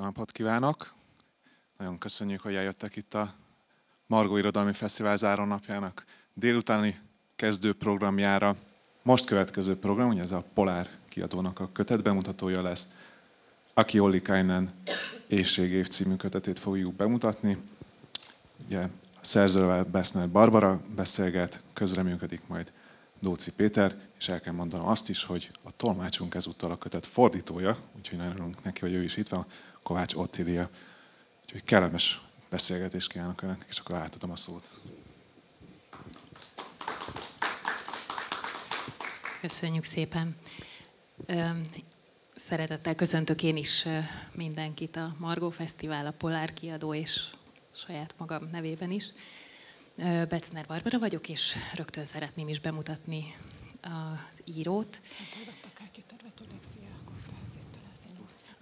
Jó napot kívánok! Nagyon köszönjük, hogy eljöttek itt a Margó Irodalmi Fesztivál zárónapjának délutáni kezdő programjára. Most következő program, ugye ez a Polár kiadónak a kötet bemutatója lesz. Aki Ollikainen Éjségév című kötetét fogjuk bemutatni. Ugye a szerzővel Bersner Barbara beszélget, közreműködik majd Dóci Péter, és el kell mondanom azt is, hogy a tolmácsunk ezúttal a kötet fordítója, úgyhogy nagyon neki, hogy ő is itt van, Kovács Ottilia. Úgyhogy kellemes beszélgetést kívánok önnek, és akkor átadom a szót. Köszönjük szépen. Szeretettel köszöntök én is mindenkit a Margó Fesztivál, a Polár kiadó és saját magam nevében is. Becner Barbara vagyok, és rögtön szeretném is bemutatni az írót.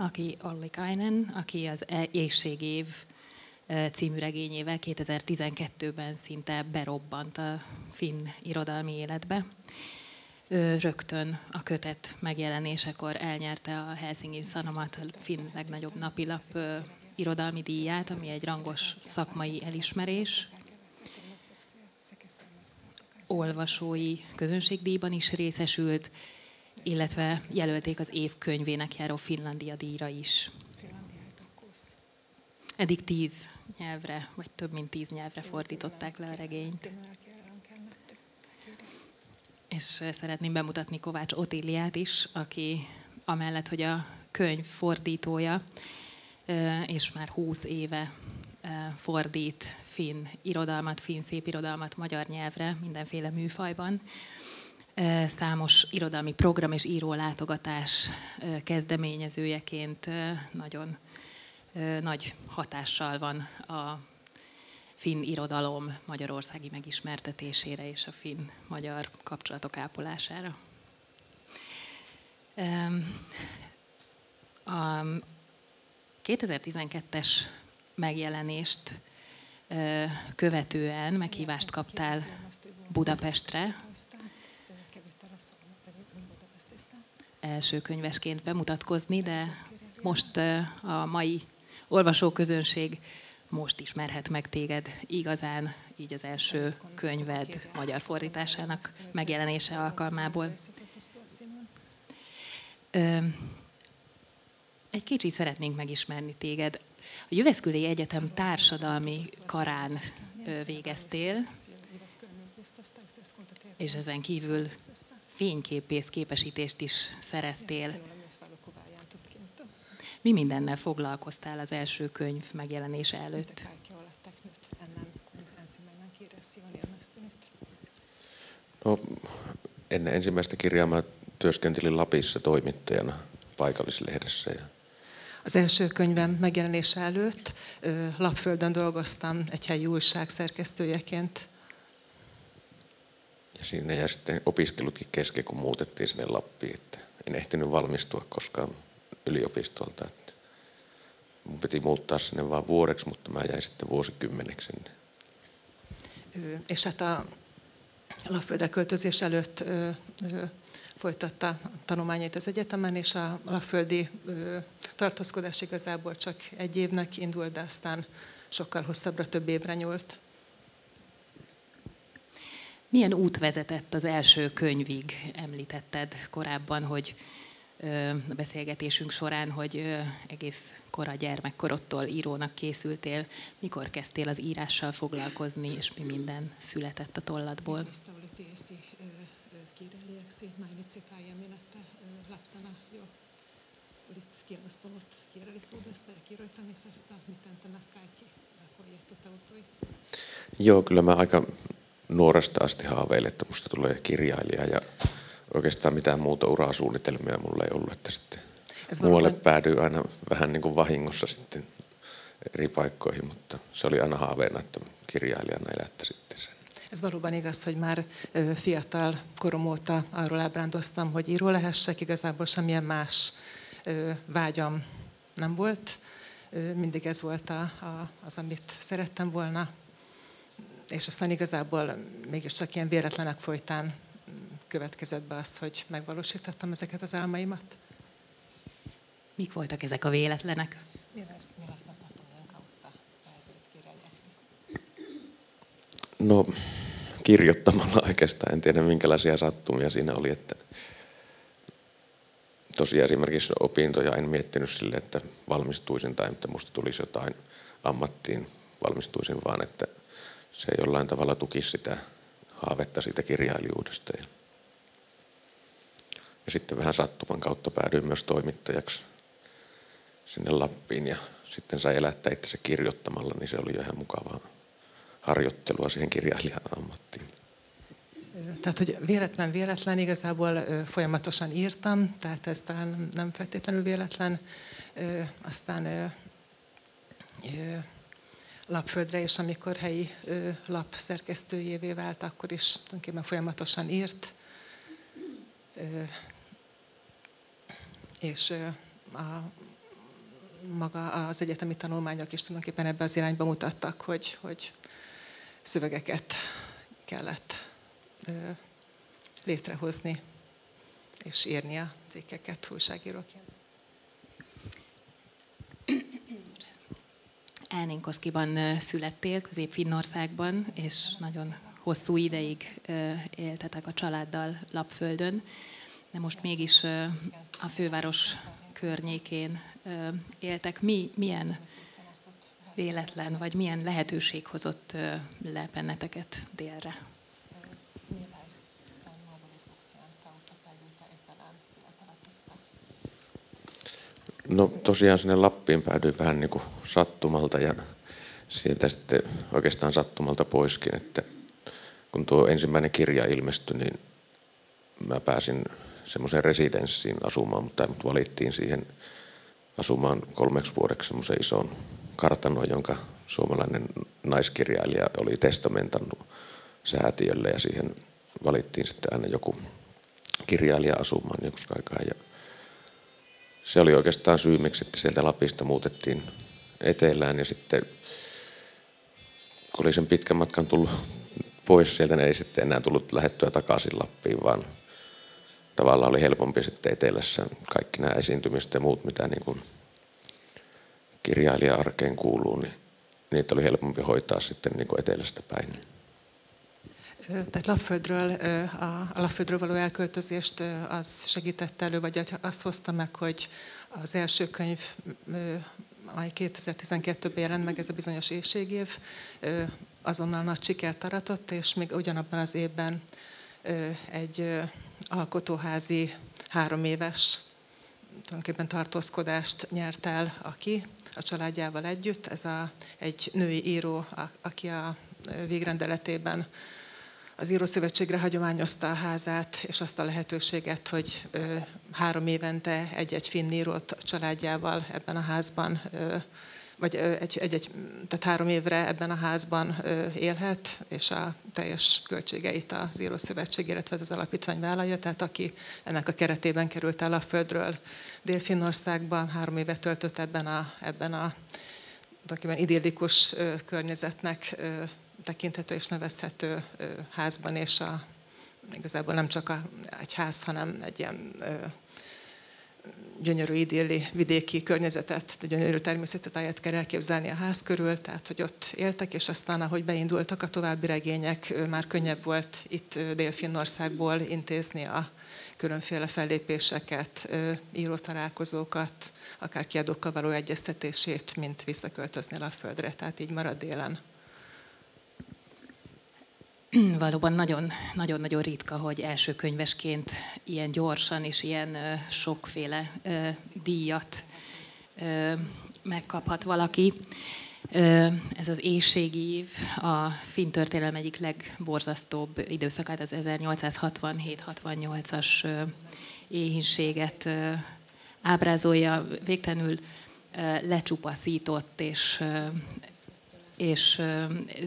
Aki Olli Kainen, aki az e- Éjségév című regényével 2012-ben szinte berobbant a finn irodalmi életbe. Rögtön a kötet megjelenésekor elnyerte a Helsinki Sanomat, a finn legnagyobb napilap irodalmi díját, ami egy rangos szakmai elismerés, olvasói közönségdíjban is részesült, illetve jelölték az év könyvének járó Finlandia díjra is. Eddig tíz nyelvre, vagy több mint tíz nyelvre fordították le a regényt. És szeretném bemutatni Kovács Otíliát is, aki amellett, hogy a könyv fordítója, és már húsz éve fordít finn irodalmat, finn irodalmat magyar nyelvre, mindenféle műfajban. Számos irodalmi program és író látogatás kezdeményezőjeként nagyon nagy hatással van a finn irodalom magyarországi megismertetésére és a finn-magyar kapcsolatok ápolására. A 2012-es megjelenést követően meghívást kaptál Budapestre. Első könyvesként bemutatkozni, de most a mai olvasóközönség most ismerhet meg téged igazán, így az első könyved magyar fordításának megjelenése alkalmából. Egy kicsit szeretnénk megismerni téged. A Jöveszküli Egyetem társadalmi karán végeztél, és ezen kívül fényképész képesítést is szereztél. Mi mindennel foglalkoztál az első könyv megjelenése előtt? No, ennen ensimmäistä kirjaa mä työskentelin Lapissa toimittajana paikallislehdessä. Az első könyvem megjelenése előtt Lapföldön dolgoztam egy helyi újság szerkesztőjeként. Ja siinä ja sitten opiskelutkin kesken, kun muutettiin sinne Lappiin. Että en ehtinyt valmistua koskaan yliopistolta. Että mun piti muuttaa sinne vain vuodeksi, mutta mä jäin sitten vuosikymmeneksi sinne. És hát a Lapföldre költözés előtt ö, ö, folytatta tanulmányait az egyetemen, és a alapföldi tartózkodás igazából csak egy évnek indult, de aztán sokkal hosszabbra, több évre nyúlt. Milyen út vezetett az első könyvig? Említetted korábban, hogy a beszélgetésünk során, hogy egész kora gyermekkorodtól írónak készültél. Mikor kezdtél az írással foglalkozni, és mi minden született a kuljettu Joo, kyllä mä aika nuoresta asti haaveilin, että musta tulee kirjailija ja oikeastaan mitään muuta urasuunnitelmia mulla ei ollut, että sitten muualle päädyin aina vähän niin kuin vahingossa sitten eri paikkoihin, mutta se oli aina haaveena, että kirjailijana elättä sitten sen. Ez valóban igaz, hogy már fiatal korom óta arról ábrándoztam, hogy író lehessek, igazából semmilyen más vágyam nem volt. Mindig ez volt a, a, az, amit szerettem volna. És aztán igazából mégiscsak ilyen véletlenek folytán következett be azt, hogy megvalósítottam ezeket az álmaimat. Mik voltak ezek a véletlenek? No kirjoittamalla oikeastaan. En tiedä minkälaisia sattumia siinä oli. Että tosiaan esimerkiksi opintoja en miettinyt sille, että valmistuisin tai että musta tulisi jotain ammattiin valmistuisin, vaan että se jollain tavalla tukisi sitä haavetta siitä kirjailijuudesta. Ja, sitten vähän sattuman kautta päädyin myös toimittajaksi sinne Lappiin ja sitten sai elättää itse kirjoittamalla, niin se oli jo ihan mukavaa harjoittelua siihen kirjailijan ammattiin. Tehát, hogy véletlen, véletlen, igazából folyamatosan írtam, tehát ez talán nem feltétlenül véletlen. Aztán lapföldre, és amikor helyi lap szerkesztőjévé vált, akkor is tulajdonképpen folyamatosan írt. És a, maga az egyetemi tanulmányok is tulajdonképpen ebbe az irányba mutattak, hogy, hogy szövegeket kellett létrehozni és írni a cikkeket újságíróként. Elnénkoszkiban születtél, Közép-Finnországban, és nagyon hosszú ideig éltetek a családdal Lapföldön, de most mégis a főváros környékén éltek. Mi, milyen véletlen, vagy milyen lehetőség hozott le benneteket délre? No tosiaan sinne Lappiin päädyin vähän niin kuin sattumalta ja sieltä sitten oikeastaan sattumalta poiskin, että kun tuo ensimmäinen kirja ilmestyi, niin mä pääsin semmoiseen residenssiin asumaan, mutta mut valittiin siihen asumaan kolmeksi vuodeksi semmoisen ison kartanoon, jonka suomalainen naiskirjailija oli testamentannut säätiölle ja siihen valittiin sitten aina joku kirjailija asumaan joksikin aikaa. Se oli oikeastaan syy, miksi että sieltä Lapista muutettiin etelään ja sitten kun oli sen pitkän matkan tullut pois sieltä, niin ei sitten enää tullut lähettyä takaisin Lappiin, vaan tavallaan oli helpompi sitten etelässä kaikki nämä esiintymiset ja muut, mitä niin kuin kirjailija-arkeen kuuluu, niin niitä oli helpompi hoitaa sitten niin kuin etelästä päin. Tehát Lapföldről, a Lapföldről való elköltözést az segítette elő, vagy azt hozta meg, hogy az első könyv, amely 2012-ben jelent meg, ez a bizonyos éjségév, azonnal nagy sikert aratott, és még ugyanabban az évben egy alkotóházi három éves tulajdonképpen tartózkodást nyert el, aki a családjával együtt. Ez a, egy női író, a, aki a végrendeletében az Írószövetségre hagyományozta a házát, és azt a lehetőséget, hogy három évente egy-egy finn írót családjával ebben a házban, vagy egy-egy, tehát három évre ebben a házban élhet, és a teljes költségeit az Írószövetség, illetve az alapítvány vállalja, tehát aki ennek a keretében került el a földről Dél-Finnországban, három évet töltött ebben a, ebben a idillikus környezetnek tekinthető és nevezhető házban, és a, igazából nem csak a, egy ház, hanem egy ilyen gyönyörű idilli vidéki környezetet, gyönyörű természetet ayet kell elképzelni a ház körül, tehát hogy ott éltek, és aztán ahogy beindultak a további regények, már könnyebb volt itt Dél-Finnországból intézni a különféle fellépéseket, írótalálkozókat, akár kiadókkal való egyeztetését, mint visszaköltözni a földre, tehát így marad délen. valóban nagyon, nagyon, nagyon ritka, hogy első könyvesként ilyen gyorsan és ilyen sokféle díjat megkaphat valaki. Ez az éjségív a finn történelem egyik legborzasztóbb időszakát, az 1867-68-as éhínséget ábrázolja, végtelenül lecsupaszított és és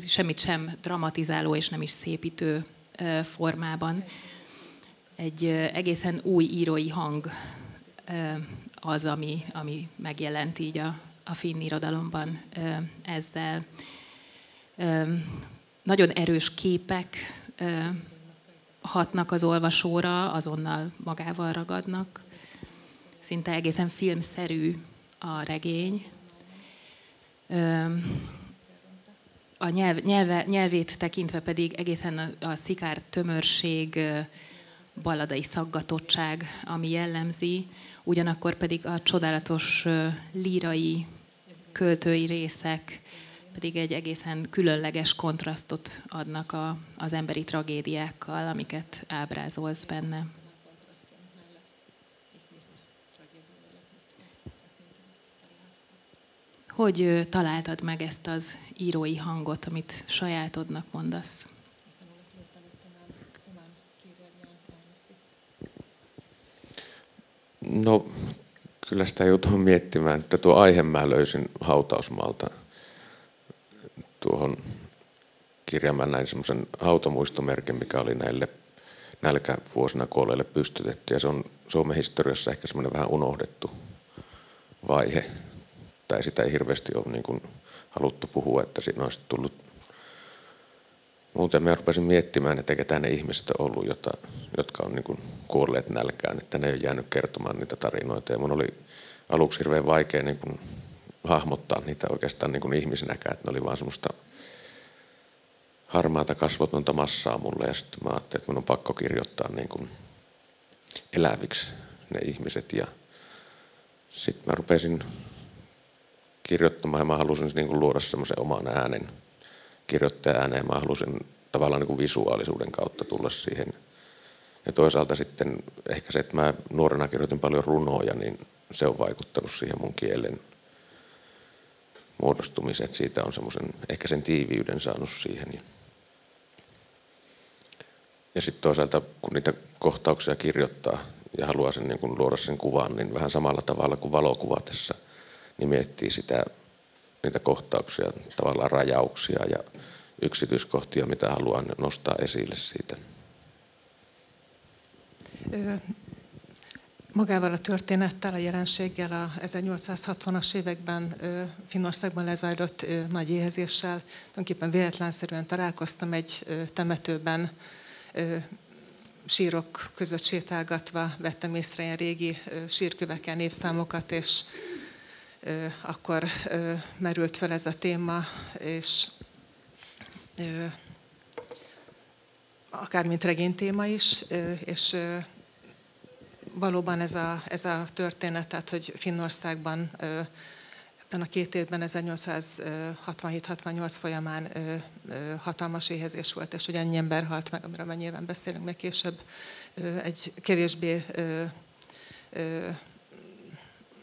semmit sem dramatizáló és nem is szépítő formában. Egy egészen új írói hang az, ami, ami megjelent így a, a finn irodalomban ezzel. Nagyon erős képek hatnak az olvasóra, azonnal magával ragadnak. Szinte egészen filmszerű a regény, A nyelv, nyelve, nyelvét tekintve pedig egészen a, a szikár tömörség, balladai szaggatottság, ami jellemzi, ugyanakkor pedig a csodálatos lírai költői részek pedig egy egészen különleges kontrasztot adnak a, az emberi tragédiákkal, amiket ábrázolsz benne. Hogy találtad meg ezt az írói hangot, amit sajátodnak mondasz? No, kyllä sitä joutuu miettimään, että tuo aihe mä löysin hautausmaalta. Tuohon kirjaamaan näin semmoisen hautamuistomerkin, mikä oli näille nälkävuosina kuolleille pystytetty. Ja se on Suomen historiassa ehkä semmoinen vähän unohdettu vaihe. Sitä ei hirveästi ole niin kuin haluttu puhua, että siinä olisi tullut Muuten mä rupesin miettimään, että ketä ne ihmiset on ollut, jota, jotka on niin kuin kuolleet nälkään, että ne ei ole jäänyt kertomaan niitä tarinoita. Ja mun oli aluksi hirveän vaikea niin kuin hahmottaa niitä oikeastaan niin kuin ihmisenäkään, että ne oli vaan semmoista harmaata kasvotonta massaa mulle. Ja sitten mä ajattelin, että mun on pakko kirjoittaa niin kuin eläviksi ne ihmiset. Ja sitten mä rupesin kirjoittamaan ja mä halusin niin kuin luoda semmoisen oman äänen – kirjoittaa ääneen. Mä halusin tavallaan niin kuin visuaalisuuden kautta tulla siihen. Ja toisaalta sitten ehkä se, että mä nuorena kirjoitin paljon runoja, niin se on vaikuttanut siihen mun kielen muodostumiseen. Että siitä on semmoisen, ehkä sen tiiviyden saanut siihen. Ja sitten toisaalta, kun niitä kohtauksia kirjoittaa ja haluaa sen niin kun luoda sen kuvan, niin vähän samalla tavalla kuin valokuvatessa, niin miettii sitä niitä kohtauksia, tavallaan rajauksia ja yksityiskohtia, mitä haluan nostaa esille siitä. Magával a történettel, a jelenséggel a 1860-as években Finnországban lezajlott nagy éhezéssel tulajdonképpen véletlenszerűen találkoztam egy temetőben, sírok között sétálgatva vettem észre ilyen régi sírköveken évszámokat, és akkor merült fel ez a téma, és akár mint regény téma is, és valóban ez a, ez a történet, tehát hogy Finnországban ebben a két évben, 1867-68 folyamán hatalmas éhezés volt, és hogy ennyi ember halt meg, amiről nyilván beszélünk meg később, egy kevésbé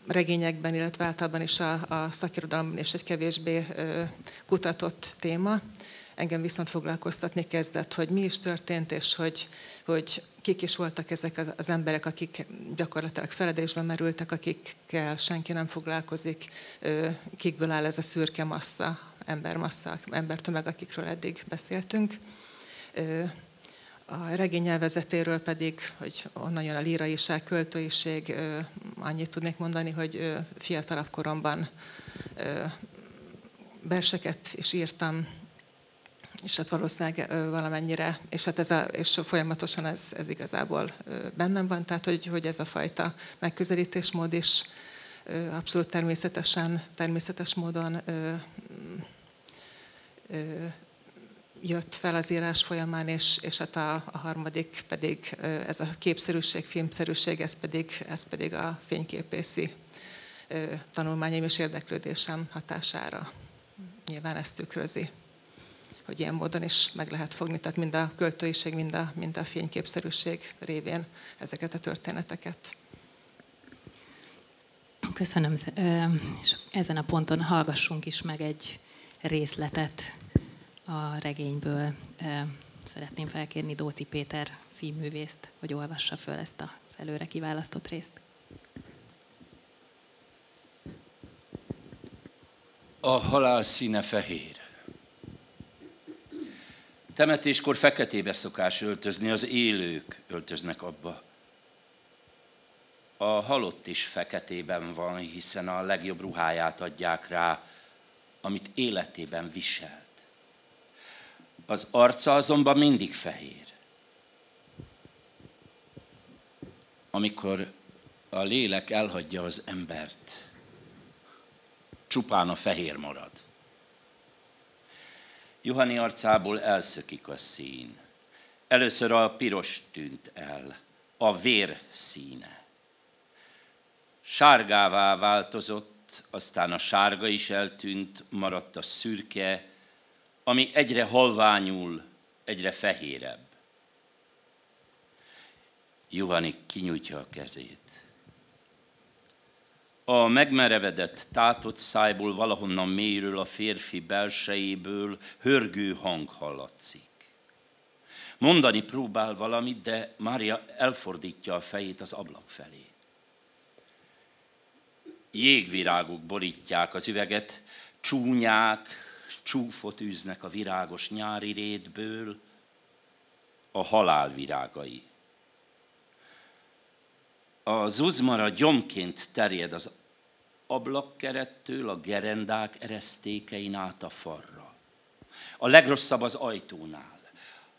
regényekben, illetve általában is a, a szakirodalomban is egy kevésbé kutatott téma. Engem viszont foglalkoztatni kezdett, hogy mi is történt, és hogy, hogy kik is voltak ezek az, az emberek, akik gyakorlatilag feledésben merültek, akikkel senki nem foglalkozik, kikből áll ez a szürke massza, embermassa, embertömeg, akikről eddig beszéltünk. A regény nyelvezetéről pedig, hogy onnan jön a líraiság, költőiség, annyit tudnék mondani, hogy fiatalabb koromban verseket is írtam, és hát valószínűleg valamennyire, és hát ez a, és folyamatosan ez, ez igazából bennem van, tehát hogy, hogy ez a fajta megközelítésmód is abszolút természetesen, természetes módon jött fel az írás folyamán, és, és hát a, a harmadik pedig ez a képszerűség, filmszerűség, ez pedig, ez pedig a fényképészi tanulmányaim és érdeklődésem hatására. Nyilván ezt tükrözi hogy ilyen módon is meg lehet fogni, tehát mind a költőiség, mind a, mind a fényképszerűség révén ezeket a történeteket. Köszönöm, és ezen a ponton hallgassunk is meg egy részletet a regényből. Szeretném felkérni Dóci Péter színművészt, hogy olvassa föl ezt az előre kiválasztott részt. A halál színe fehér. Temetéskor feketébe szokás öltözni, az élők öltöznek abba. A halott is feketében van, hiszen a legjobb ruháját adják rá, amit életében viselt. Az arca azonban mindig fehér. Amikor a lélek elhagyja az embert, csupán a fehér marad. Juhani arcából elszökik a szín. Először a piros tűnt el, a vér színe. Sárgává változott, aztán a sárga is eltűnt, maradt a szürke, ami egyre halványul, egyre fehérebb. Juhani kinyújtja a kezét. A megmerevedett, tátott szájból valahonnan mélyről a férfi belsejéből hörgő hang hallatszik. Mondani próbál valamit, de Mária elfordítja a fejét az ablak felé. Jégvirágok borítják az üveget, csúnyák, csúfot űznek a virágos nyári rétből, a halál virágai. A zuzmara gyomként terjed az ablakkerettől a gerendák eresztékein át a farra. A legrosszabb az ajtónál.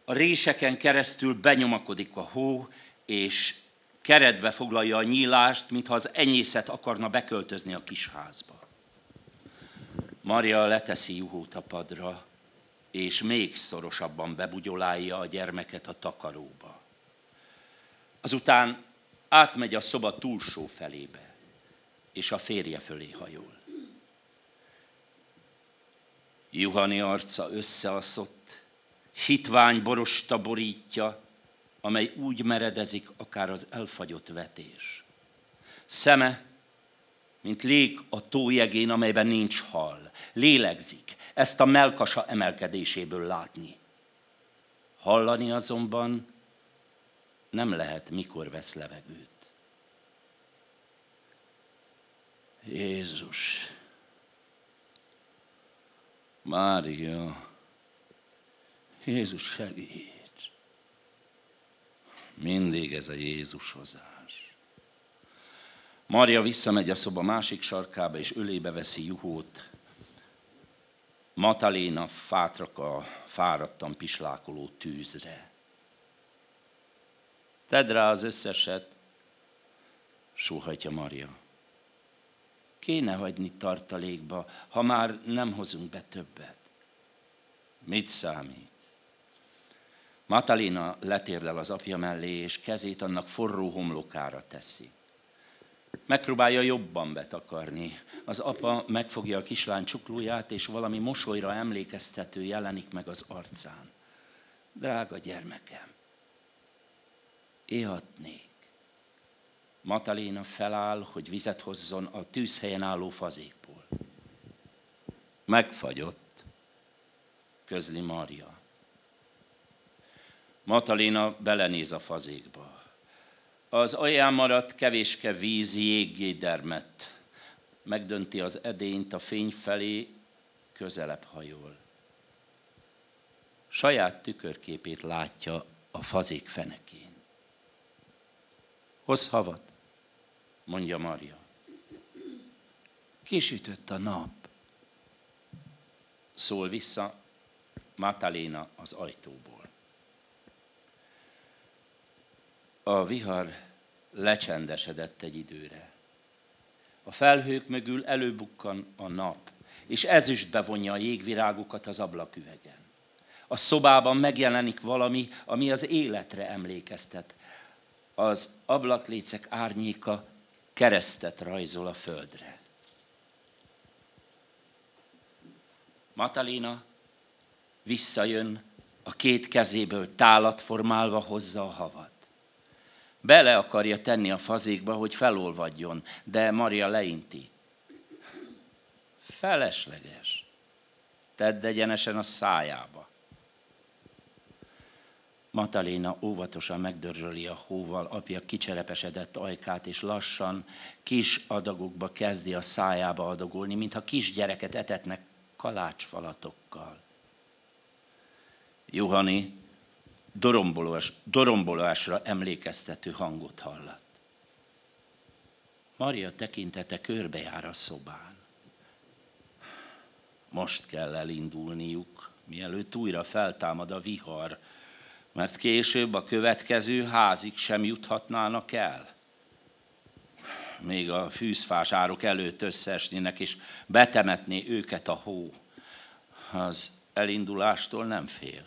A réseken keresztül benyomakodik a hó, és keretbe foglalja a nyílást, mintha az enyészet akarna beköltözni a kisházba. Maria leteszi juhót a padra, és még szorosabban bebugyolálja a gyermeket a takaróba. Azután átmegy a szoba túlsó felébe, és a férje fölé hajol. Juhani arca összeaszott, hitvány borosta borítja, amely úgy meredezik, akár az elfagyott vetés. Szeme, mint lég a tójegén, amelyben nincs hal. Lélegzik, ezt a melkasa emelkedéséből látni. Hallani azonban nem lehet, mikor vesz levegőt. Jézus, Mária, Jézus segíts. Mindig ez a Jézus hozás. Mária visszamegy a szoba másik sarkába, és ölébe veszi juhót. Mataléna a fáradtan pislákoló tűzre. Tedd rá az összeset, sóhajtja Maria. Kéne hagyni tartalékba, ha már nem hozunk be többet. Mit számít? Matalina letérdel az apja mellé, és kezét annak forró homlokára teszi. Megpróbálja jobban betakarni. Az apa megfogja a kislány csuklóját, és valami mosolyra emlékeztető jelenik meg az arcán. Drága gyermekem, ihatnék. Matalina feláll, hogy vizet hozzon a tűzhelyen álló fazékból. Megfagyott, közli Maria. Matalina belenéz a fazékba. Az alján maradt kevéske víz jéggé dermet. Megdönti az edényt a fény felé, közelebb hajol. Saját tükörképét látja a fazék fenekén. Hoz havat, mondja Maria. Kisütött a nap. Szól vissza Matalena az ajtóból. A vihar lecsendesedett egy időre. A felhők mögül előbukkan a nap, és ezüstbe vonja a jégvirágokat az ablaküvegen. A szobában megjelenik valami, ami az életre emlékeztet, az ablaklécek árnyéka keresztet rajzol a földre. Matalina visszajön, a két kezéből tálat formálva hozza a havat. Bele akarja tenni a fazékba, hogy felolvadjon, de Maria leinti. Felesleges. Tedd egyenesen a szájába. Mataléna óvatosan megdörzsöli a hóval apja kicserepesedett ajkát, és lassan kis adagokba kezdi a szájába adagolni, mintha kisgyereket etetnek kalácsfalatokkal. Juhani dorombolás, dorombolásra emlékeztető hangot hallat. Maria tekintete körbejár a szobán. Most kell elindulniuk, mielőtt újra feltámad a vihar, mert később a következő házig sem juthatnának el. még a fűzfás árok előtt összeesnének, és betemetné őket a hó. Az elindulástól nem fél.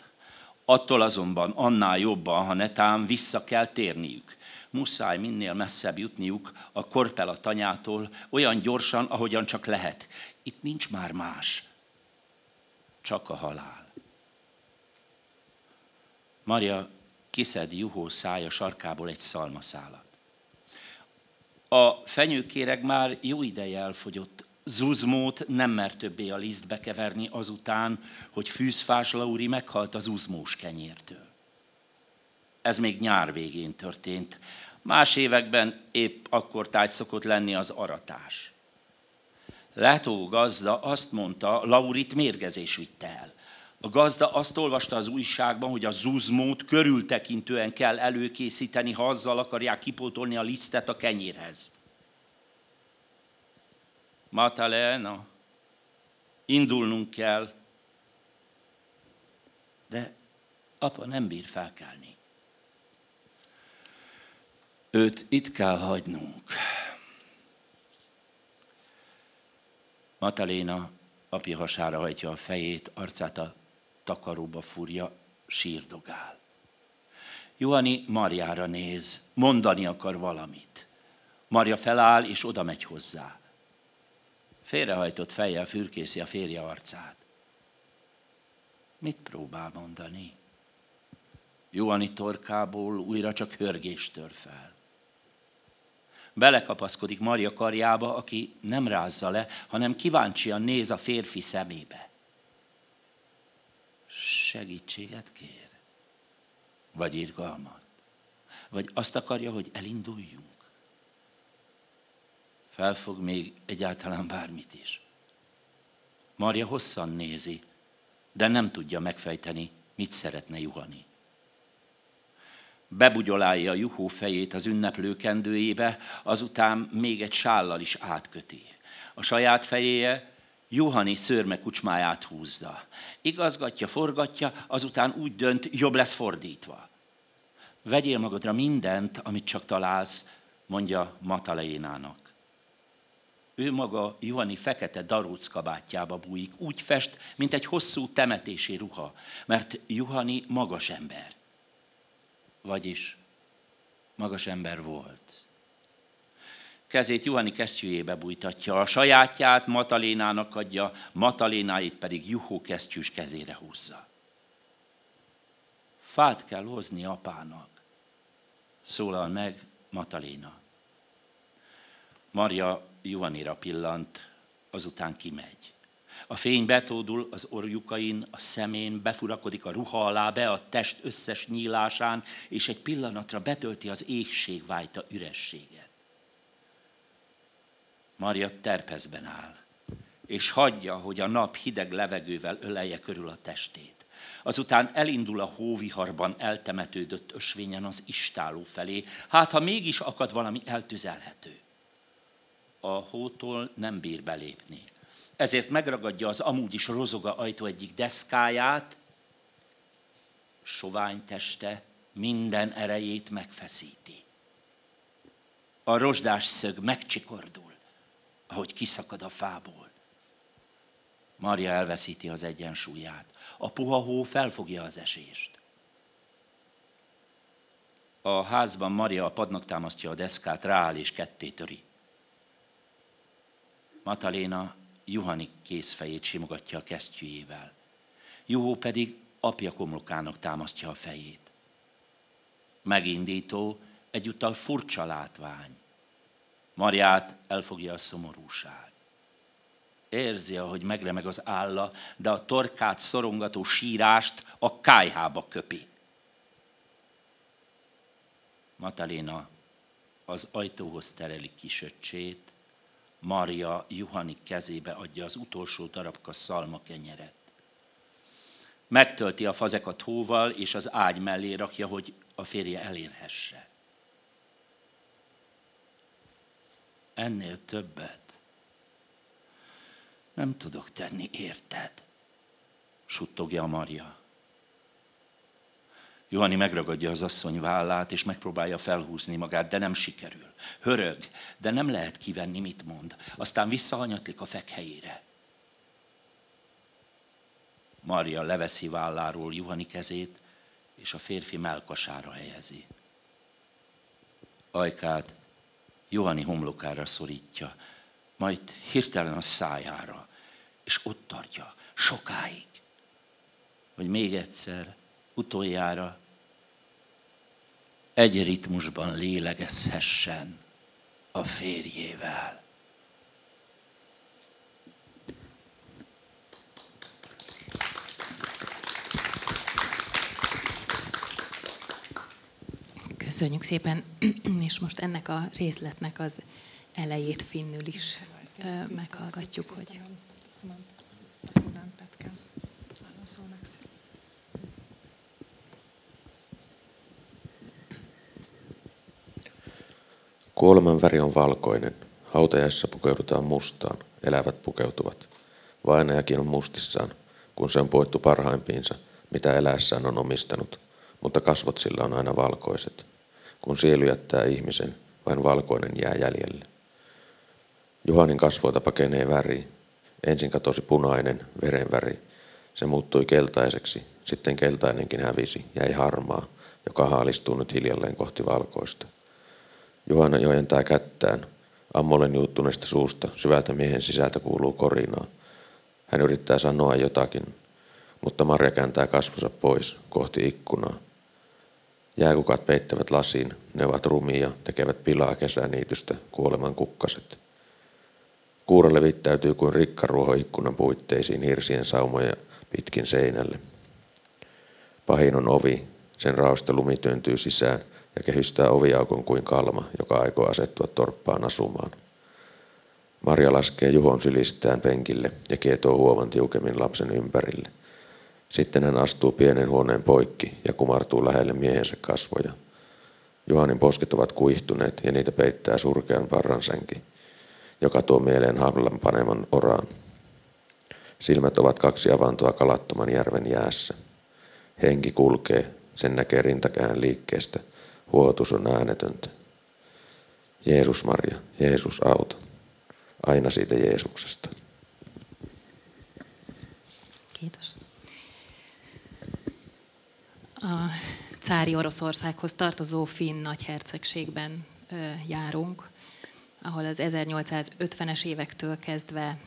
Attól azonban annál jobban, ha netán vissza kell térniük. Muszáj minél messzebb jutniuk a korpela tanyától, olyan gyorsan, ahogyan csak lehet. Itt nincs már más, csak a halál. Maria kiszed juhó szája sarkából egy szalmaszálat. A fenyőkéreg már jó ideje elfogyott. Zuzmót nem mer többé a lisztbe keverni azután, hogy fűzfás Lauri meghalt az uzmós kenyértől. Ez még nyár végén történt. Más években épp akkor tájt szokott lenni az aratás. Letó gazda azt mondta, Laurit mérgezés vitte el. A gazda azt olvasta az újságban, hogy a zuzmót körültekintően kell előkészíteni, ha azzal akarják kipótolni a lisztet a kenyérhez. Matalena, indulnunk kell, de apa nem bír felkelni. Őt itt kell hagynunk. Mataléna apja hasára hajtja a fejét, arcát a takaróba furja, sírdogál. Johanni Marjára néz, mondani akar valamit. Marja feláll, és oda megy hozzá. Félrehajtott fejjel fürkészi a férje arcát. Mit próbál mondani? Johanni torkából újra csak hörgés tör fel. Belekapaszkodik Maria karjába, aki nem rázza le, hanem kíváncsian néz a férfi szemébe segítséget kér? Vagy irgalmat? Vagy azt akarja, hogy elinduljunk? Felfog még egyáltalán bármit is. Marja hosszan nézi, de nem tudja megfejteni, mit szeretne Juhani. Bebugyolálja juhó fejét az ünneplő kendőjébe, azután még egy sállal is átköti. A saját fejéje Juhani szörme kucsmáját húzza. Igazgatja, forgatja, azután úgy dönt, jobb lesz fordítva. Vegyél magadra mindent, amit csak találsz, mondja Matalénának. Ő maga Juhani fekete daróc kabátjába bújik, úgy fest, mint egy hosszú temetési ruha, mert Juhani magas ember. Vagyis magas ember volt kezét Juhani kesztyűjébe bújtatja, a sajátját Matalénának adja, Matalénáit pedig Juhó kesztyűs kezére húzza. Fát kell hozni apának, szólal meg Mataléna. Maria Juhanira pillant, azután kimegy. A fény betódul az orjukain, a szemén, befurakodik a ruha alá, be a test összes nyílásán, és egy pillanatra betölti az égség vájta ürességet. Maria terpezben áll, és hagyja, hogy a nap hideg levegővel ölelje körül a testét. Azután elindul a hóviharban eltemetődött ösvényen az istáló felé, hát ha mégis akad valami eltüzelhető. A hótól nem bír belépni. Ezért megragadja az amúgy is rozoga ajtó egyik deszkáját, sovány teste minden erejét megfeszíti. A rozsdás szög megcsikordul ahogy kiszakad a fából. Maria elveszíti az egyensúlyát. A puha hó felfogja az esést. A házban Maria a padnak támasztja a deszkát, rááll és ketté töri. Mataléna Juhani kézfejét simogatja a kesztyűjével. Juhó pedig apja komlokának támasztja a fejét. Megindító, egyúttal furcsa látvány. Mariát elfogja a szomorúság. Érzi, ahogy megremeg az álla, de a torkát szorongató sírást a kájhába köpi. Mataléna az ajtóhoz tereli kisöccsét, Maria Juhani kezébe adja az utolsó darabka szalma kenyeret. Megtölti a fazekat hóval, és az ágy mellé rakja, hogy a férje elérhesse. ennél többet nem tudok tenni, érted? Suttogja Maria. Johani megragadja az asszony vállát, és megpróbálja felhúzni magát, de nem sikerül. Hörög, de nem lehet kivenni, mit mond. Aztán visszahanyatlik a fekhelyére. Maria leveszi válláról Juhani kezét, és a férfi melkasára helyezi. Ajkát Johani homlokára szorítja, majd hirtelen a szájára, és ott tartja sokáig, hogy még egyszer, utoljára egy ritmusban lélegezhessen a férjével. Köszönjük szépen, és most ennek a részletnek az elejét finnül is meghallgatjuk, hogy... Köszönöm. Köszönöm, Petke. Nagyon szól meg szépen. Kuoleman väri on valkoinen. Hautajassa pukeudutaan mustaan. Elävät pukeutuvat. Vainajakin on mustissaan, kun se on poettu parhaimpiinsa, mitä eläessään on omistanut, mutta kasvot sillä on aina valkoiset. Kun sielu jättää ihmisen, vain valkoinen jää jäljelle. Juhanin kasvoilta pakenee väri. Ensin katosi punainen, verenväri. Se muuttui keltaiseksi, sitten keltainenkin hävisi, jäi harmaa, joka haalistuu nyt hiljalleen kohti valkoista. Juhana jojentaa kättään. Ammolen juuttuneesta suusta syvältä miehen sisältä kuuluu korinaa. Hän yrittää sanoa jotakin, mutta Marja kääntää kasvonsa pois kohti ikkunaa. Jääkukat peittävät lasiin, ne ovat rumia, tekevät pilaa kesäniitystä, kuoleman kukkaset. Kuura levittäytyy kuin rikkaruoho ikkunan puitteisiin hirsien saumoja pitkin seinälle. Pahin on ovi, sen raosta lumi työntyy sisään ja kehystää oviaukon kuin kalma, joka aikoo asettua torppaan asumaan. Marja laskee Juhon sylistään penkille ja kietoo huovan tiukemmin lapsen ympärille. Sitten hän astuu pienen huoneen poikki ja kumartuu lähelle miehensä kasvoja. Juhanin posket ovat kuihtuneet ja niitä peittää surkean parransänki, joka tuo mieleen hablan paneman oraan. Silmät ovat kaksi avantoa kalattoman järven jäässä. Henki kulkee, sen näkee rintakään liikkeestä. Huotus on äänetöntä. Jeesus Maria, Jeesus auta. Aina siitä Jeesuksesta. Kiitos. A cári Oroszországhoz tartozó finn nagyhercegségben járunk, ahol az 1850-es évektől kezdve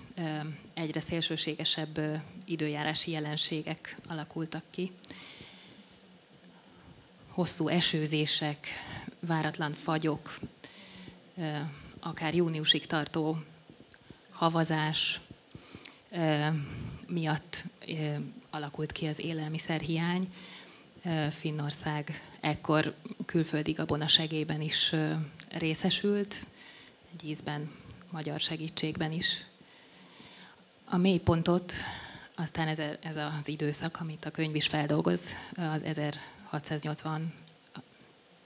egyre szélsőségesebb időjárási jelenségek alakultak ki. Hosszú esőzések, váratlan fagyok, akár júniusig tartó havazás miatt alakult ki az élelmiszerhiány. Finnország ekkor külföldi gabona segélyben is részesült, egy ízben magyar segítségben is. A mélypontot aztán ez, ez az időszak, amit a könyv is feldolgoz, az 1680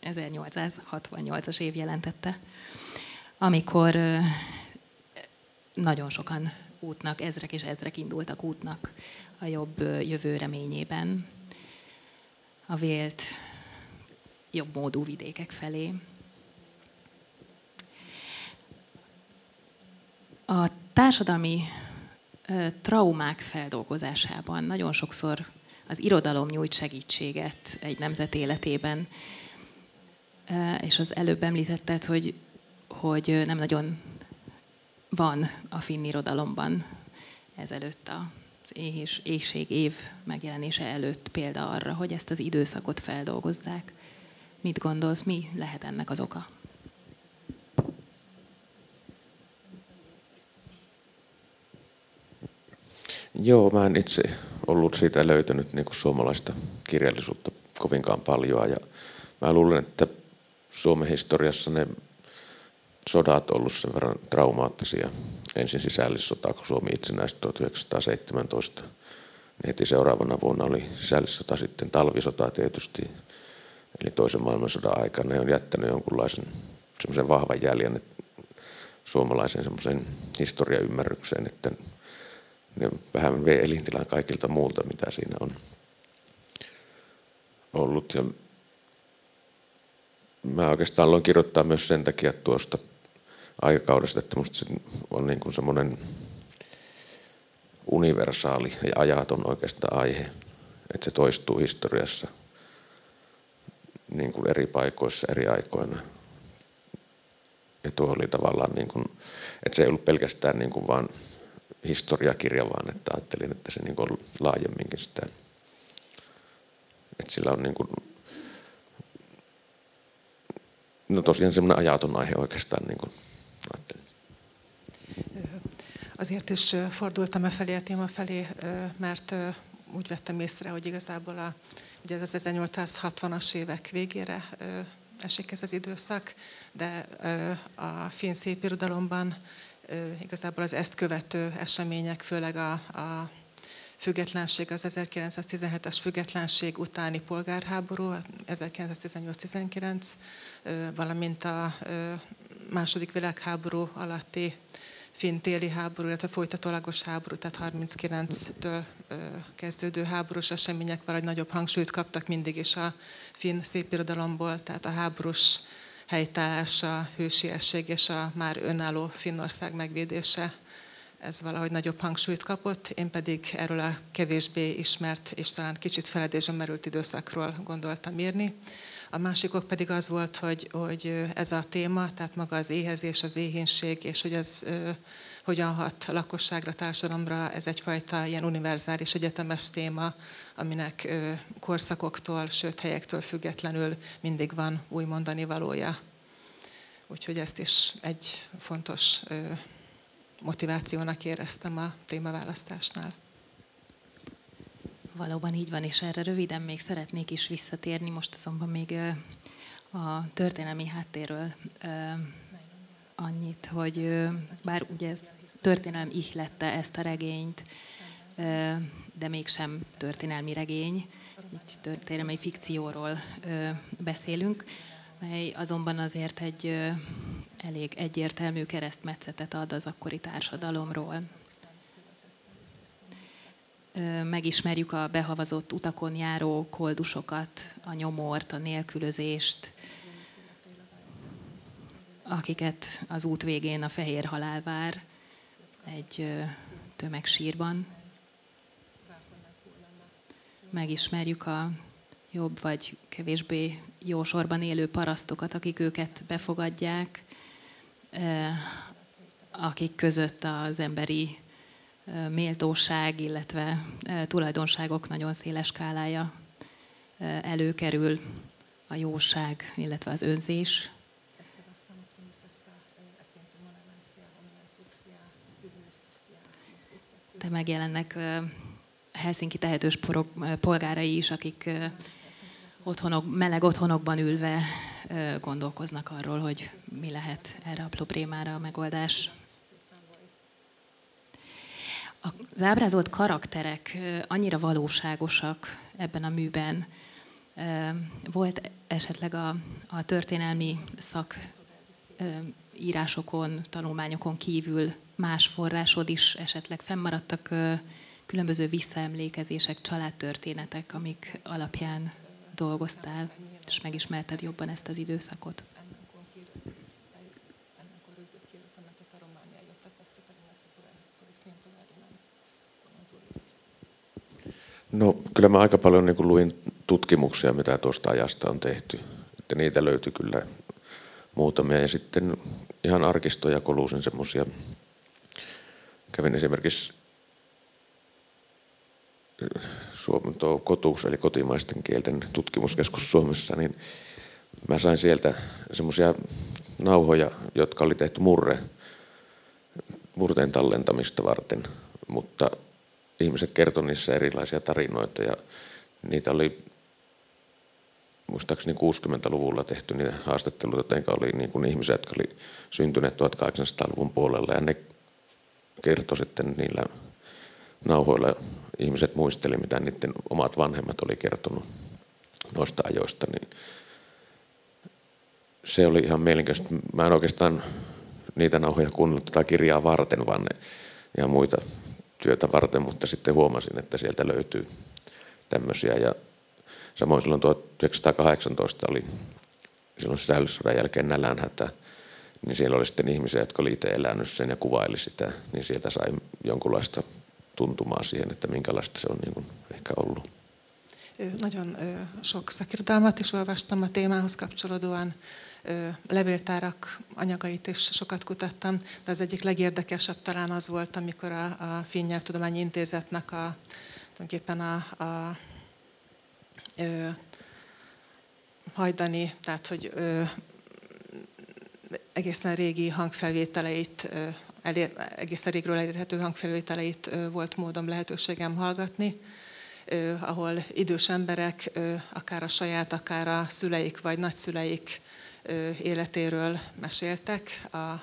1868-as év jelentette, amikor nagyon sokan útnak, ezrek és ezrek indultak útnak a jobb jövő reményében, a vélt jobb módú vidékek felé. A társadalmi traumák feldolgozásában nagyon sokszor az irodalom nyújt segítséget egy nemzet életében, és az előbb említetted, hogy, hogy nem nagyon van a finn irodalomban ezelőtt az éhés, éjség év megjelenése előtt példa arra, hogy ezt az időszakot feldolgozzák. Mit gondolsz, mi lehet ennek az oka? Joo, mä en itse ollut siitä löytänyt niin suomalaista kirjallisuutta kovinkaan paljon. Ja mä luulen, että Suomen historiassa ne sodat ollut sen verran traumaattisia. Ensin sisällissota, kun Suomi itsenäistyi 1917. Niin heti seuraavana vuonna oli sisällissota, sitten talvisota tietysti. Eli toisen maailmansodan aikana ne on jättänyt jonkunlaisen semmoisen vahvan jäljen suomalaisen semmoisen historiaymmärrykseen, että ne vähän vei elintilan kaikilta muulta, mitä siinä on. ollut. Ja mä oikeastaan aloin kirjoittaa myös sen takia tuosta aikakaudesta, että musta se on niin kuin semmoinen universaali ja ajaton oikeastaan aihe, että se toistuu historiassa niin kuin eri paikoissa eri aikoina. Ja tuo oli tavallaan, niin kuin, että se ei ollut pelkästään niin kuin vaan historiakirja, vaan että ajattelin, että se niin kuin laajemminkin sitä, että sillä on niin kuin, no tosiaan semmoinen ajaton aihe oikeastaan, niin kuin ajattelin. Azért is fordultam e felé a téma felé, mert úgy vettem észre, hogy igazából a, ugye ez az 1860-as évek végére esik ez az időszak, de a finn szépirodalomban igazából az ezt követő események, főleg a, a függetlenség, az 1917-es függetlenség utáni polgárháború, 1918-19, valamint a második világháború alatti finn téli háború, illetve folytatólagos háború, tehát 39-től kezdődő háborús események valahogy nagyobb hangsúlyt kaptak mindig is a finn szépirodalomból, tehát a háborús helytállás, a hősiesség és a már önálló Finnország megvédése, ez valahogy nagyobb hangsúlyt kapott, én pedig erről a kevésbé ismert és talán kicsit feledésben merült időszakról gondoltam írni. A másikok pedig az volt, hogy, hogy ez a téma, tehát maga az éhezés, az éhénység, és hogy ez hogyan hat a lakosságra, társadalomra, ez egyfajta ilyen univerzális egyetemes téma, aminek korszakoktól, sőt helyektől függetlenül mindig van új mondani valója. Úgyhogy ezt is egy fontos motivációnak éreztem a témaválasztásnál. Valóban így van, és erre röviden még szeretnék is visszatérni, most azonban még a történelmi háttérről annyit, hogy bár ugye ez történelem ihlette ezt a regényt, de mégsem történelmi regény, így történelmi fikcióról beszélünk, mely azonban azért egy elég egyértelmű keresztmetszetet ad az akkori társadalomról megismerjük a behavazott utakon járó koldusokat, a nyomort, a nélkülözést, akiket az út végén a fehér halál vár egy tömegsírban. Megismerjük a jobb vagy kevésbé jó sorban élő parasztokat, akik őket befogadják, akik között az emberi méltóság, illetve tulajdonságok nagyon széles skálája előkerül, a jóság, illetve az önzés. De megjelennek Helsinki tehetős polgárai is, akik otthonok, meleg otthonokban ülve gondolkoznak arról, hogy mi lehet erre a problémára a megoldás. Az ábrázolt karakterek annyira valóságosak ebben a műben. Volt esetleg a, a történelmi szak írásokon, tanulmányokon kívül más forrásod is esetleg fennmaradtak különböző visszaemlékezések, családtörténetek, amik alapján dolgoztál, és megismerted jobban ezt az időszakot? No kyllä mä aika paljon niin luin tutkimuksia, mitä tuosta ajasta on tehty. Että niitä löytyi kyllä muutamia. Ja sitten ihan arkistoja koluusin semmoisia. Kävin esimerkiksi Suomen tuo kotuus, eli kotimaisten kielten tutkimuskeskus Suomessa, niin mä sain sieltä semmoisia nauhoja, jotka oli tehty murre, murteen tallentamista varten, mutta ihmiset kertoi niissä erilaisia tarinoita ja niitä oli muistaakseni 60-luvulla tehty niitä haastatteluita, jotka oli niin kuin ihmisiä, jotka oli syntyneet 1800-luvun puolella. Ja ne kertoi sitten niillä nauhoilla ihmiset muisteli, mitä niiden omat vanhemmat oli kertonut noista ajoista, niin se oli ihan mielenkiintoista. Mä en oikeastaan niitä nauhoja kuunnellut tätä kirjaa varten, vaan ne ihan muita työtä varten, mutta sitten huomasin, että sieltä löytyy tämmöisiä. Ja Samoin silloin 1918 oli silloin säällissodan jälkeen nälänhätä, niin siellä oli sitten ihmisiä, jotka oli itse elänyt sen ja kuvaili sitä, niin sieltä sai jonkunlaista tuntumaa siihen, että minkälaista se on niin kuin ehkä ollut. Nagyon sok szakirodalmat is olvastam a témához kapcsolódóan, levéltárak anyagait is sokat kutattam, de az egyik legérdekesebb talán az volt, amikor a, a Finn Nyelvtudományi Intézetnek a, tulajdonképpen a, a, a hajdani, tehát hogy ö, egészen régi hangfelvételeit, ö, elér, egészen régről elérhető hangfelvételeit volt módom lehetőségem hallgatni, ahol idős emberek, akár a saját, akár a szüleik vagy nagyszüleik életéről meséltek a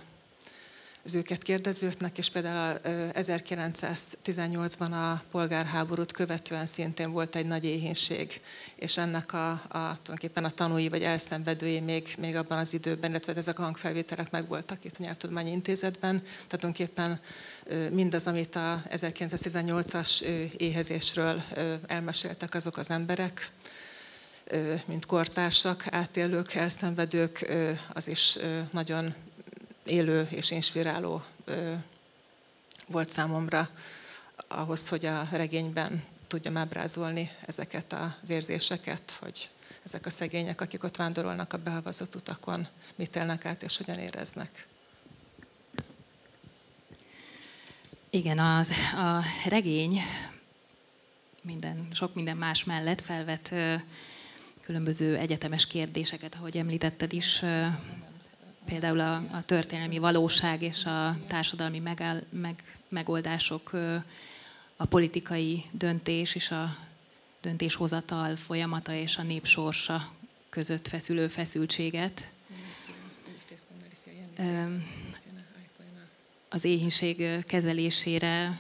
az őket kérdezőknek, és például 1918-ban a polgárháborút követően szintén volt egy nagy éhénység, és ennek a, a tulajdonképpen a tanúi vagy elszenvedői még, még abban az időben, illetve ezek a hangfelvételek megvoltak itt a Nyelvtudományi Intézetben. Tehát tulajdonképpen mindaz, amit a 1918-as éhezésről elmeséltek azok az emberek, mint kortársak, átélők, elszenvedők, az is nagyon élő és inspiráló volt számomra ahhoz, hogy a regényben tudjam ábrázolni ezeket az érzéseket, hogy ezek a szegények, akik ott vándorolnak a behavazott utakon, mit élnek át és hogyan éreznek. Igen, az, a regény minden, sok minden más mellett felvet különböző egyetemes kérdéseket, ahogy említetted is, például a, a történelmi valóság és a társadalmi megáll, meg, megoldások, a politikai döntés és a döntéshozatal folyamata és a nép sorsa között feszülő feszültséget. Az éhínség kezelésére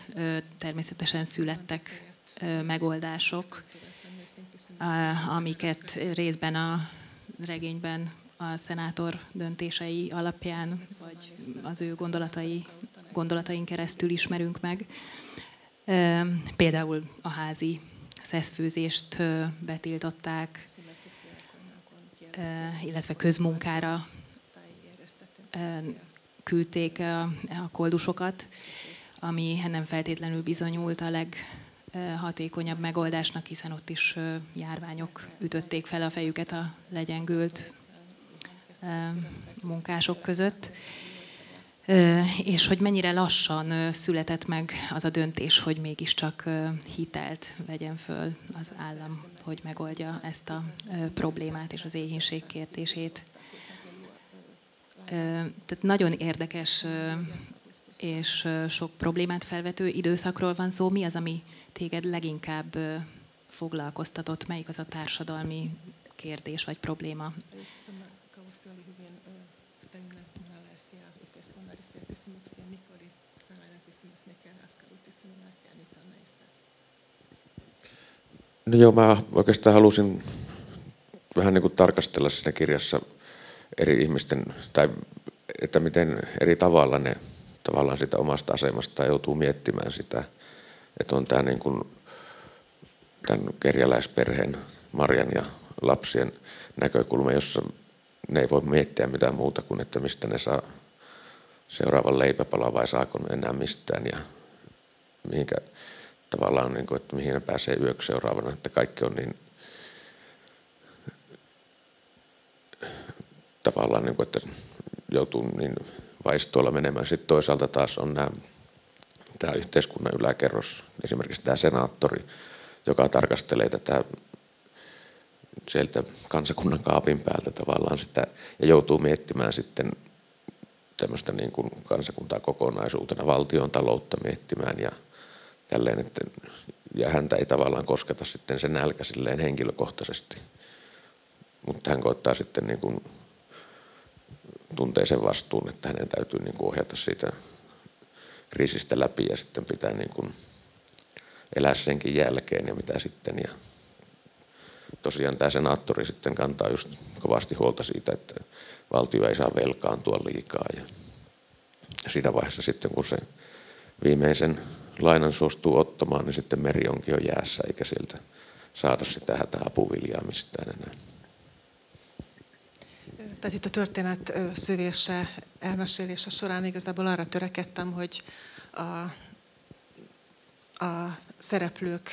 természetesen születtek megoldások, amiket részben a regényben a szenátor döntései alapján, vagy az ő gondolatai, gondolatain keresztül ismerünk meg. Például a házi szeszfőzést betiltották, illetve közmunkára küldték a koldusokat, ami nem feltétlenül bizonyult a leghatékonyabb megoldásnak, hiszen ott is járványok ütötték fel a fejüket a legyengült munkások között, és hogy mennyire lassan született meg az a döntés, hogy mégiscsak hitelt vegyen föl az állam, hogy megoldja ezt a problémát és az éhínség kérdését. Tehát nagyon érdekes és sok problémát felvető időszakról van szó. Mi az, ami téged leginkább foglalkoztatott? Melyik az a társadalmi kérdés vagy probléma, se oli hyvin täynnä monenlaisia yhteiskunnallisia kysymyksiä. Mikä oli sellainen kysymys, mikä askarrutti sinua ja mitä näistä? No joo, mä oikeastaan halusin vähän niin kuin tarkastella siinä kirjassa eri ihmisten, tai että miten eri tavalla ne tavallaan sitä omasta asemasta joutuu miettimään sitä, että on tämä niin kuin, tämän kerjäläisperheen, Marjan ja lapsien näkökulma, jossa ne ei voi miettiä mitään muuta kuin, että mistä ne saa seuraavan leipäpala vai saako ne enää mistään ja mihinkä tavallaan, niin kuin, että mihin ne pääsee yöksi seuraavana, että kaikki on niin tavallaan, niin kuin, että joutuu niin vaistoilla menemään. Sitten toisaalta taas on nämä, tämä yhteiskunnan yläkerros, esimerkiksi tämä senaattori, joka tarkastelee tätä sieltä kansakunnan kaapin päältä tavallaan sitä ja joutuu miettimään sitten tämmöistä niin kuin kansakuntaa kokonaisuutena, valtion taloutta miettimään ja tälleen, että, ja häntä ei tavallaan kosketa sitten se nälkä silleen henkilökohtaisesti. Mutta hän koittaa sitten niin kuin, tuntee sen vastuun, että hänen täytyy niin kuin ohjata siitä kriisistä läpi ja sitten pitää niin kuin elää senkin jälkeen ja mitä sitten. Ja tosiaan tämä senaattori sitten kantaa just kovasti huolta siitä, että valtio ei saa velkaantua liikaa. Ja siinä vaiheessa sitten, kun se viimeisen lainan suostuu ottamaan, niin sitten meri onkin jo jäässä, eikä sieltä saada sitä hätäapuviljaa mistään enää. Tehát itt a történet szövése, elmesélése során igazából arra törekedtem, hogy a, a szereplők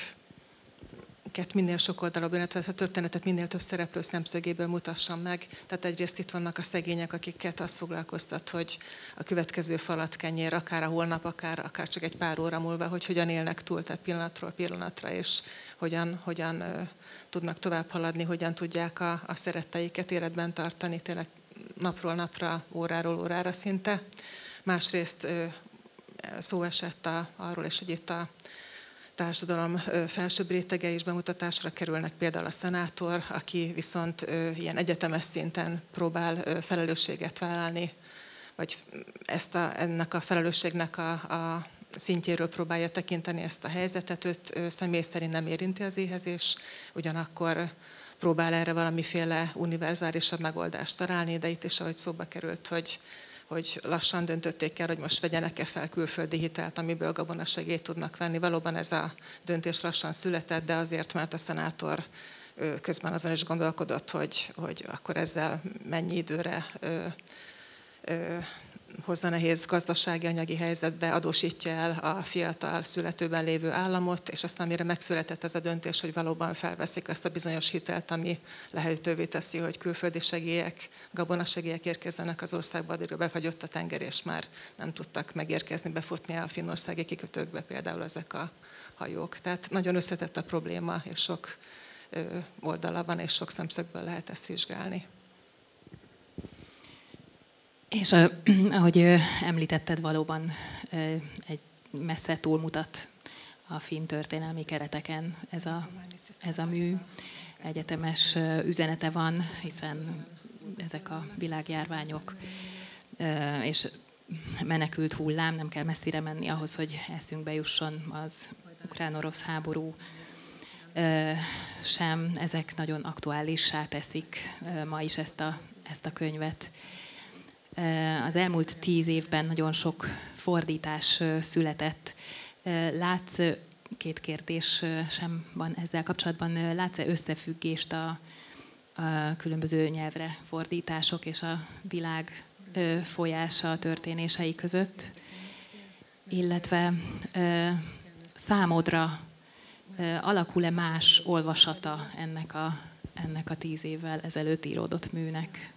minél sok oldalúbb, illetve ezt a történetet minél több szereplő szemszögéből mutassam meg. Tehát egyrészt itt vannak a szegények, akiket azt foglalkoztat, hogy a következő falat kenyér, akár a holnap, akár, akár csak egy pár óra múlva, hogy hogyan élnek túl, tehát pillanatról pillanatra, és hogyan, hogyan uh, tudnak tovább haladni, hogyan tudják a, a szeretteiket életben tartani, tényleg napról napra, óráról órára szinte. Másrészt uh, szó esett a, arról is, hogy itt a társadalom felsőbb rétege is bemutatásra kerülnek, például a szenátor, aki viszont ilyen egyetemes szinten próbál felelősséget vállalni, vagy ezt a, ennek a felelősségnek a, a szintjéről próbálja tekinteni ezt a helyzetet. Őt személy szerint nem érinti az éhezés, ugyanakkor próbál erre valamiféle univerzálisabb megoldást találni, de itt is, ahogy szóba került, hogy hogy lassan döntötték el, hogy most vegyenek-e fel külföldi hitelt, amiből gabonasegélyt tudnak venni. Valóban ez a döntés lassan született, de azért, mert a szenátor közben azon is gondolkodott, hogy, hogy akkor ezzel mennyi időre hozza nehéz gazdasági anyagi helyzetbe, adósítja el a fiatal születőben lévő államot, és aztán mire megszületett ez a döntés, hogy valóban felveszik azt a bizonyos hitelt, ami lehetővé teszi, hogy külföldi segélyek, segélyek érkezzenek az országba, addigra befagyott a tenger, és már nem tudtak megérkezni, befutni a finnországi kikötőkbe például ezek a hajók. Tehát nagyon összetett a probléma, és sok oldala van, és sok szemszögből lehet ezt vizsgálni. És ahogy említetted, valóban egy messze túlmutat a finn történelmi kereteken ez a, ez a mű. Egyetemes üzenete van, hiszen ezek a világjárványok és menekült hullám, nem kell messzire menni ahhoz, hogy eszünkbe jusson az ukrán-orosz háború sem. Ezek nagyon aktuálissá teszik ma is ezt a, ezt a könyvet. Az elmúlt tíz évben nagyon sok fordítás született. Látsz, két kérdés sem van ezzel kapcsolatban, látsz-e összefüggést a, a különböző nyelvre fordítások és a világ folyása történései között, illetve számodra alakul-e más olvasata ennek a, ennek a tíz évvel ezelőtt íródott műnek?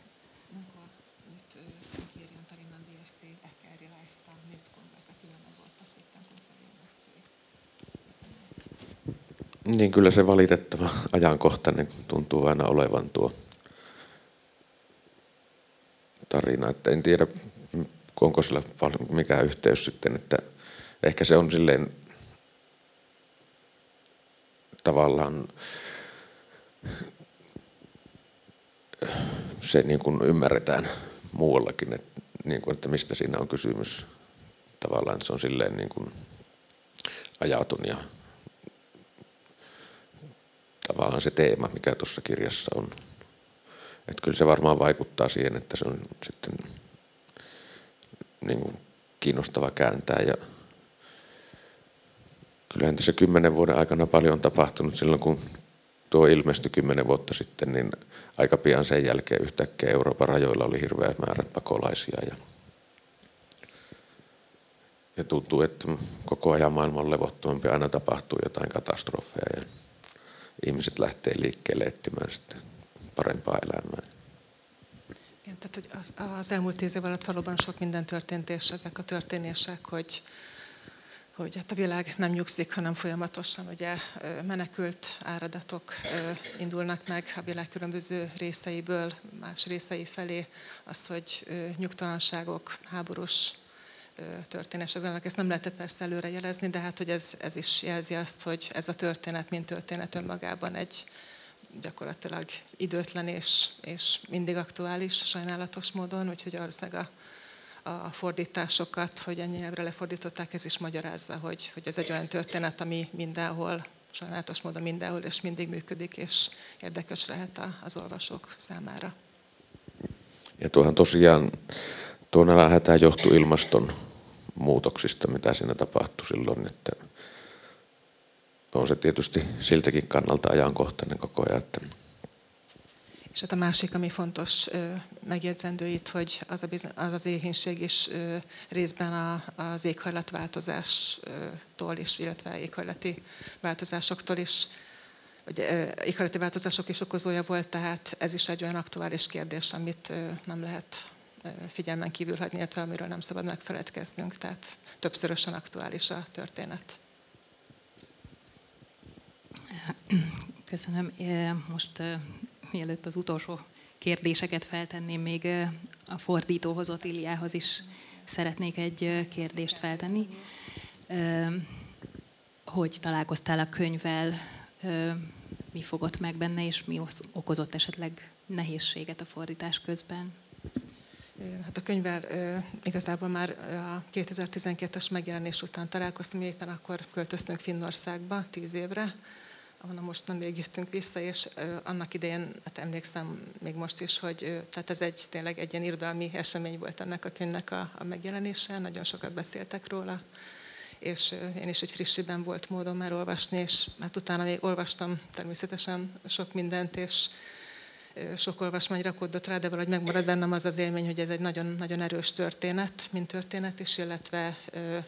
Niin kyllä se valitettava ajankohtainen tuntuu aina olevan tuo tarina. Että en tiedä, onko sillä mikä yhteys sitten, että ehkä se on silleen tavallaan se niin kuin ymmärretään muuallakin, että, niin kuin, että mistä siinä on kysymys. Tavallaan se on silleen niin kuin ajatun ja tavallaan se teema, mikä tuossa kirjassa on. Että kyllä se varmaan vaikuttaa siihen, että se on sitten niin kuin kiinnostava kääntää. Ja kyllähän tässä kymmenen vuoden aikana paljon on tapahtunut silloin, kun tuo ilmestyi kymmenen vuotta sitten, niin aika pian sen jälkeen yhtäkkiä Euroopan rajoilla oli hirveä määrä pakolaisia. Ja, ja tuntuu, että koko ajan maailman levottomampi, aina tapahtuu jotain katastrofeja. Ja ihmiset lähtee liikkeelle etsimään sitten parempaa elämää. Igen, tehát hogy az, az elmúlt tíz év alatt valóban sok minden történt, és ezek a történések, hogy, hogy hát a világ nem nyugszik, hanem folyamatosan ugye menekült áradatok indulnak meg a világ különböző részeiből, más részei felé, az, hogy nyugtalanságok, háborús történés az ennek. Ezt nem lehetett persze előre jelezni, de hát hogy ez, ez is jelzi azt, hogy ez a történet, mint történet önmagában egy gyakorlatilag időtlen és, és mindig aktuális, sajnálatos módon, úgyhogy valószínűleg a, a fordításokat, hogy ennyi nyelvre lefordították, ez is magyarázza, hogy, hogy ez egy olyan történet, ami mindenhol, sajnálatos módon mindenhol és mindig működik, és érdekes lehet az olvasók számára. Ja tuohan tosiaan tuo nälänhätä johtui ilmastonmuutoksista, mitä siinä tapahtui silloin, että on se tietysti siltäkin kannalta ajankohtainen koko ajan. Että És hát a másik, ami fontos megjegyzendő itt, hogy az, a bizony, az az éhínség is részben a, az éghajlatváltozástól is, illetve éghajlati változásoktól is, vagy éghajlati változások is okozója volt, tehát ez is egy olyan aktuális kérdés, amit nem lehet figyelmen kívül hagyni, illetve amiről nem szabad megfeledkeznünk, tehát többszörösen aktuális a történet. Köszönöm. Most mielőtt az utolsó kérdéseket feltenném, még a fordítóhoz, Otiliához is szeretnék egy kérdést feltenni. Hogy találkoztál a könyvvel, mi fogott meg benne, és mi okozott esetleg nehézséget a fordítás közben? Hát a könyvvel igazából már a 2012-es megjelenés után találkoztam, éppen akkor költöztünk Finnországba tíz évre, ahonnan most nemrég jöttünk vissza, és annak idején, hát emlékszem még most is, hogy tehát ez egy tényleg egy ilyen irodalmi esemény volt ennek a könyvnek a, a megjelenése, nagyon sokat beszéltek róla, és én is egy frissiben volt módon már olvasni, és hát utána még olvastam természetesen sok mindent, és sok olvasmány rakódott rá, de valahogy megmarad bennem az az élmény, hogy ez egy nagyon, nagyon erős történet, mint történet is, illetve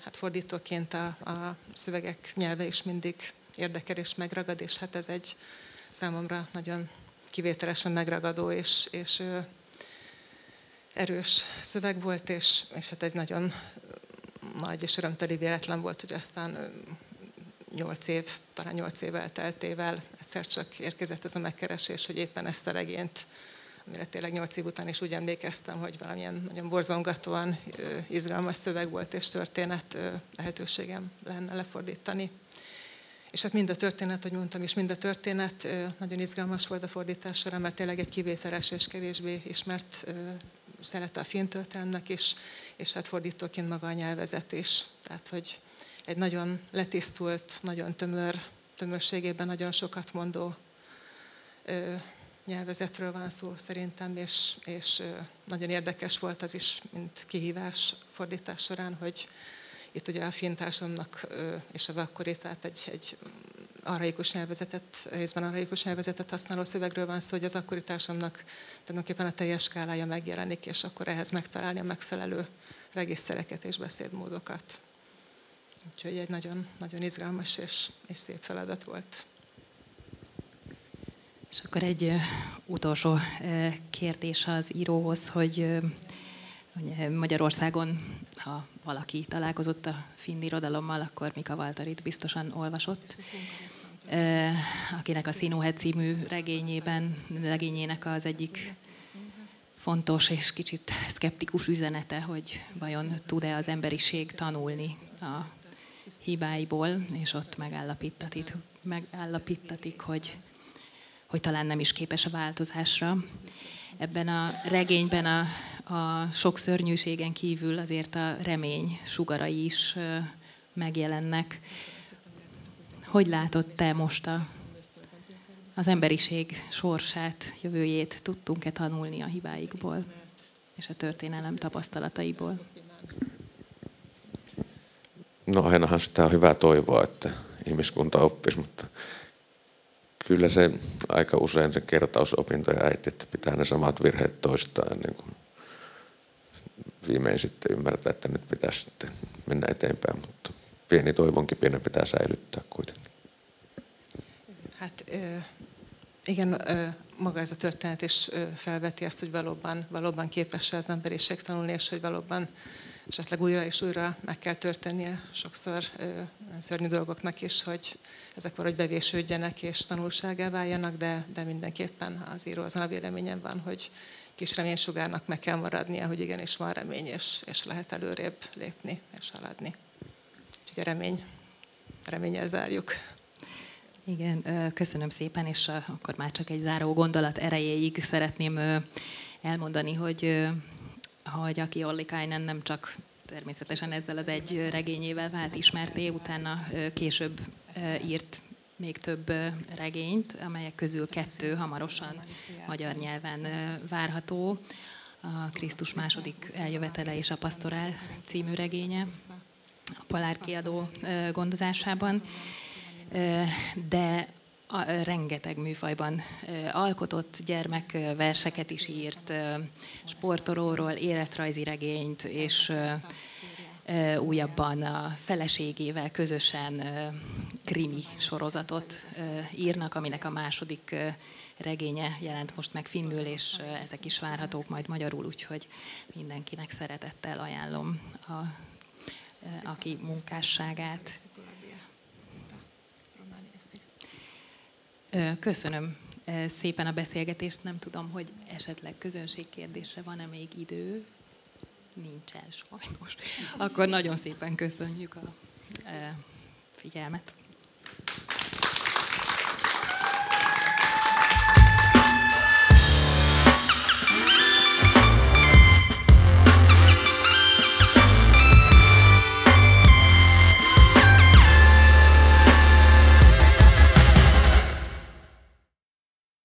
hát fordítóként a, a szövegek nyelve is mindig érdekel és megragad, és hát ez egy számomra nagyon kivételesen megragadó és, és erős szöveg volt, és, és hát egy nagyon nagy és örömteli véletlen volt, hogy aztán nyolc év, talán nyolc év elteltével egyszer csak érkezett ez a megkeresés, hogy éppen ezt a regényt, amire tényleg nyolc év után is úgy emlékeztem, hogy valamilyen nagyon borzongatóan izgalmas szöveg volt és történet lehetőségem lenne lefordítani. És hát mind a történet, hogy mondtam is, mind a történet nagyon izgalmas volt a fordítás mert tényleg egy kivételes és kevésbé ismert szelete a filmtörténelmnek is, és hát fordítóként maga a nyelvezet is. Tehát, hogy egy nagyon letisztult, nagyon tömör, tömörségében nagyon sokat mondó nyelvezetről van szó szerintem, és, és nagyon érdekes volt az is, mint kihívás fordítás során, hogy itt ugye a finn társadalomnak és az akkori, tehát egy, egy arhaikus nyelvezetet, részben arhaikus nyelvezetet használó szövegről van szó, hogy az akkori társadalomnak tulajdonképpen a teljes skálája megjelenik, és akkor ehhez megtalálni a megfelelő regisztereket és beszédmódokat. Úgyhogy egy nagyon, nagyon izgalmas és, és szép feladat volt. És akkor egy utolsó kérdés az íróhoz, hogy Magyarországon, ha valaki találkozott a finn irodalommal, akkor Mika Valtarit biztosan olvasott, akinek a Színóhead című regényében, regényének az egyik fontos és kicsit szkeptikus üzenete, hogy vajon tud-e az emberiség tanulni a hibáiból, és ott megállapítatik, megállapítatik hogy, hogy talán nem is képes a változásra. Ebben a regényben a, a sok szörnyűségen kívül azért a remény sugarai is megjelennek. Hogy látod te most a, az emberiség sorsát, jövőjét? Tudtunk-e tanulni a hibáikból és a történelem tapasztalataiból? No ainahan sitä on hyvä toivoa, että ihmiskunta oppisi, mutta kyllä se aika usein se kertausopintoja äiti, että pitää ne samat virheet toistaa ennen kuin viimein sitten ymmärtää, että nyt pitäisi sitten mennä eteenpäin, mutta pieni toivonkin pienen pitää säilyttää kuitenkin. Hát igen, maga ez a történet is felveti azt, hogy valóban, valóban képes az emberiség tanulni, és hogy valóban esetleg újra és újra meg kell történnie sokszor szörnyű dolgoknak is, hogy ezek valahogy bevésődjenek és tanulságá váljanak, de, de mindenképpen az író azon a véleményen van, hogy kis reménysugárnak meg kell maradnia, hogy igenis van remény, és, és lehet előrébb lépni és haladni. Úgyhogy a remény, reményel zárjuk. Igen, köszönöm szépen, és akkor már csak egy záró gondolat erejéig szeretném elmondani, hogy, hogy aki Ollikainen nem csak természetesen ezzel az egy regényével vált ismerté, utána később írt még több regényt, amelyek közül kettő hamarosan magyar nyelven várható. A Krisztus második eljövetele és a Pastorál című regénye a Palár kiadó gondozásában. de a, rengeteg műfajban alkotott gyermekverseket is írt, sportolóról, életrajzi regényt, és újabban a feleségével közösen krimi sorozatot írnak, aminek a második regénye jelent most meg finnül, és ezek is várhatók majd magyarul, úgyhogy mindenkinek szeretettel ajánlom a, aki munkásságát. Köszönöm szépen a beszélgetést. Nem tudom, hogy esetleg közönségkérdésre van-e még idő. Nincsen sajnos. Akkor nagyon szépen köszönjük a figyelmet.